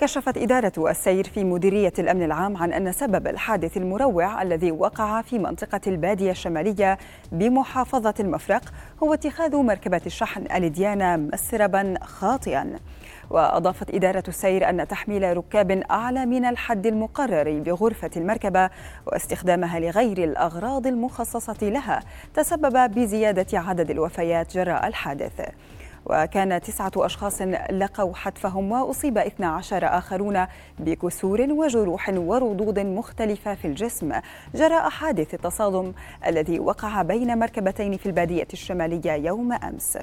كشفت إدارة السير في مديرية الأمن العام عن أن سبب الحادث المروع الذي وقع في منطقة البادية الشمالية بمحافظة المفرق هو اتخاذ مركبة الشحن الديانة مسربا خاطئا. وأضافت إدارة السير أن تحميل ركاب أعلى من الحد المقرر بغرفة المركبة واستخدامها لغير الأغراض المخصصة لها تسبب بزيادة عدد الوفيات جراء الحادث. وكان تسعة أشخاص لقوا حتفهم وأصيب 12 آخرون بكسور وجروح وردود مختلفة في الجسم جراء حادث التصادم الذي وقع بين مركبتين في البادية الشمالية يوم أمس.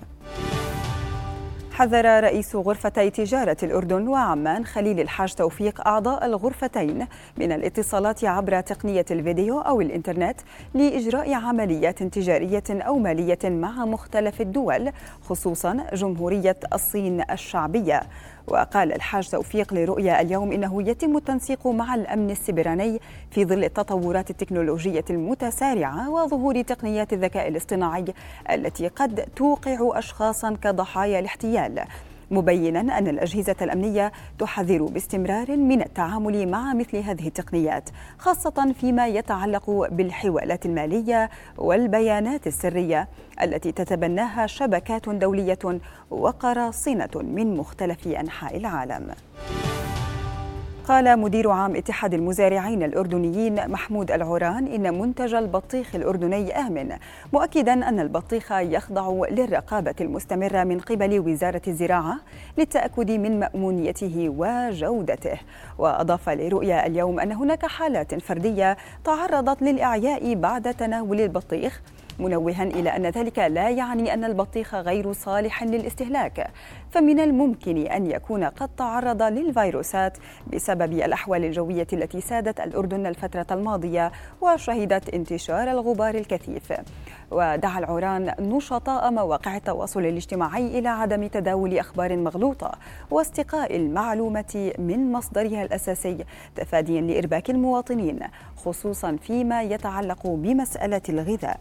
حذر رئيس غرفتي تجارة الأردن وعمان خليل الحاج توفيق أعضاء الغرفتين من الاتصالات عبر تقنية الفيديو أو الإنترنت لإجراء عمليات تجارية أو مالية مع مختلف الدول خصوصا جمهورية الصين الشعبية. وقال الحاج توفيق لرؤيا اليوم إنه يتم التنسيق مع الأمن السبراني في ظل التطورات التكنولوجية المتسارعة وظهور تقنيات الذكاء الاصطناعي التي قد توقع اشخاصا كضحايا الاحتيال. مبينا أن الأجهزة الأمنية تحذر باستمرار من التعامل مع مثل هذه التقنيات خاصة فيما يتعلق بالحوالات المالية والبيانات السرية التي تتبناها شبكات دولية وقراصنة من مختلف أنحاء العالم. قال مدير عام اتحاد المزارعين الأردنيين محمود العوران إن منتج البطيخ الأردني آمن مؤكدا أن البطيخ يخضع للرقابة المستمرة من قبل وزارة الزراعة للتأكد من مأمونيته وجودته. وأضاف لرؤيا اليوم أن هناك حالات فردية تعرضت للإعياء بعد تناول البطيخ منوها إلى أن ذلك لا يعني أن البطيخ غير صالح للاستهلاك. فمن الممكن أن يكون قد تعرض للفيروسات بسبب الأحوال الجوية التي سادت الأردن الفترة الماضية وشهدت انتشار الغبار الكثيف. ودعا العوران نشطاء مواقع التواصل الاجتماعي إلى عدم تداول أخبار مغلوطة واستقاء المعلومة من مصدرها الأساسي تفاديا لإرباك المواطنين خصوصا فيما يتعلق بمسألة الغذاء.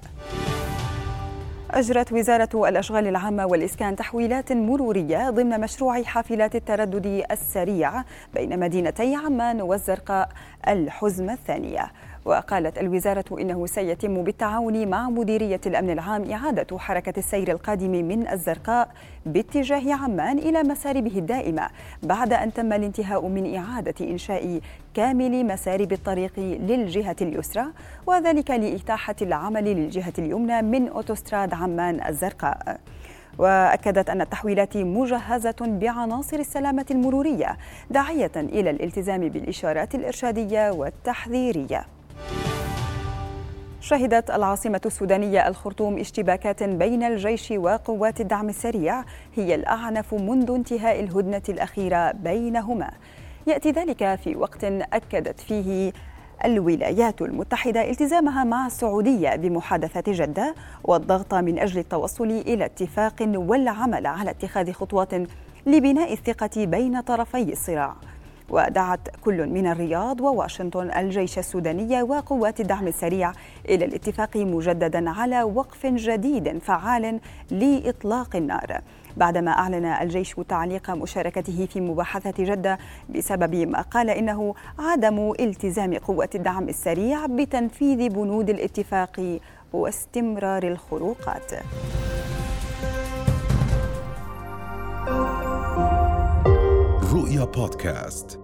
أجرت وزارة الأشغال العامة والإسكان تحويلات مرورية ضمن مشروع حافلات التردد السريع بين مدينتي عمان والزرقاء الحزمة الثانية. وقالت الوزارة إنه سيتم بالتعاون مع مديرية الأمن العام إعادة حركة السير القادم من الزرقاء باتجاه عمان إلى مساربه الدائمة بعد أن تم الانتهاء من إعادة إنشاء كامل مسارب الطريق للجهة اليسرى وذلك لإتاحة العمل للجهة اليمنى من أوتوستراد عمان الزرقاء. وأكدت أن التحويلات مجهزة بعناصر السلامة المرورية داعية إلى الالتزام بالإشارات الإرشادية والتحذيرية. شهدت العاصمة السودانية الخرطوم اشتباكات بين الجيش وقوات الدعم السريع هي الأعنف منذ انتهاء الهدنة الأخيرة بينهما. يأتي ذلك في وقت أكدت فيه الولايات المتحدة التزامها مع السعودية بمحادثة جدة والضغط من أجل التوصل إلى اتفاق والعمل على اتخاذ خطوات لبناء الثقة بين طرفي الصراع. ودعت كل من الرياض وواشنطن الجيش السوداني وقوات الدعم السريع إلى الاتفاق مجددا على وقف جديد فعال لإطلاق النار. بعدما أعلن الجيش تعليق مشاركته في مباحثة جدة بسبب ما قال إنه عدم التزام قوات الدعم السريع بتنفيذ بنود الاتفاق واستمرار الخروقات. رؤيا بودكاست.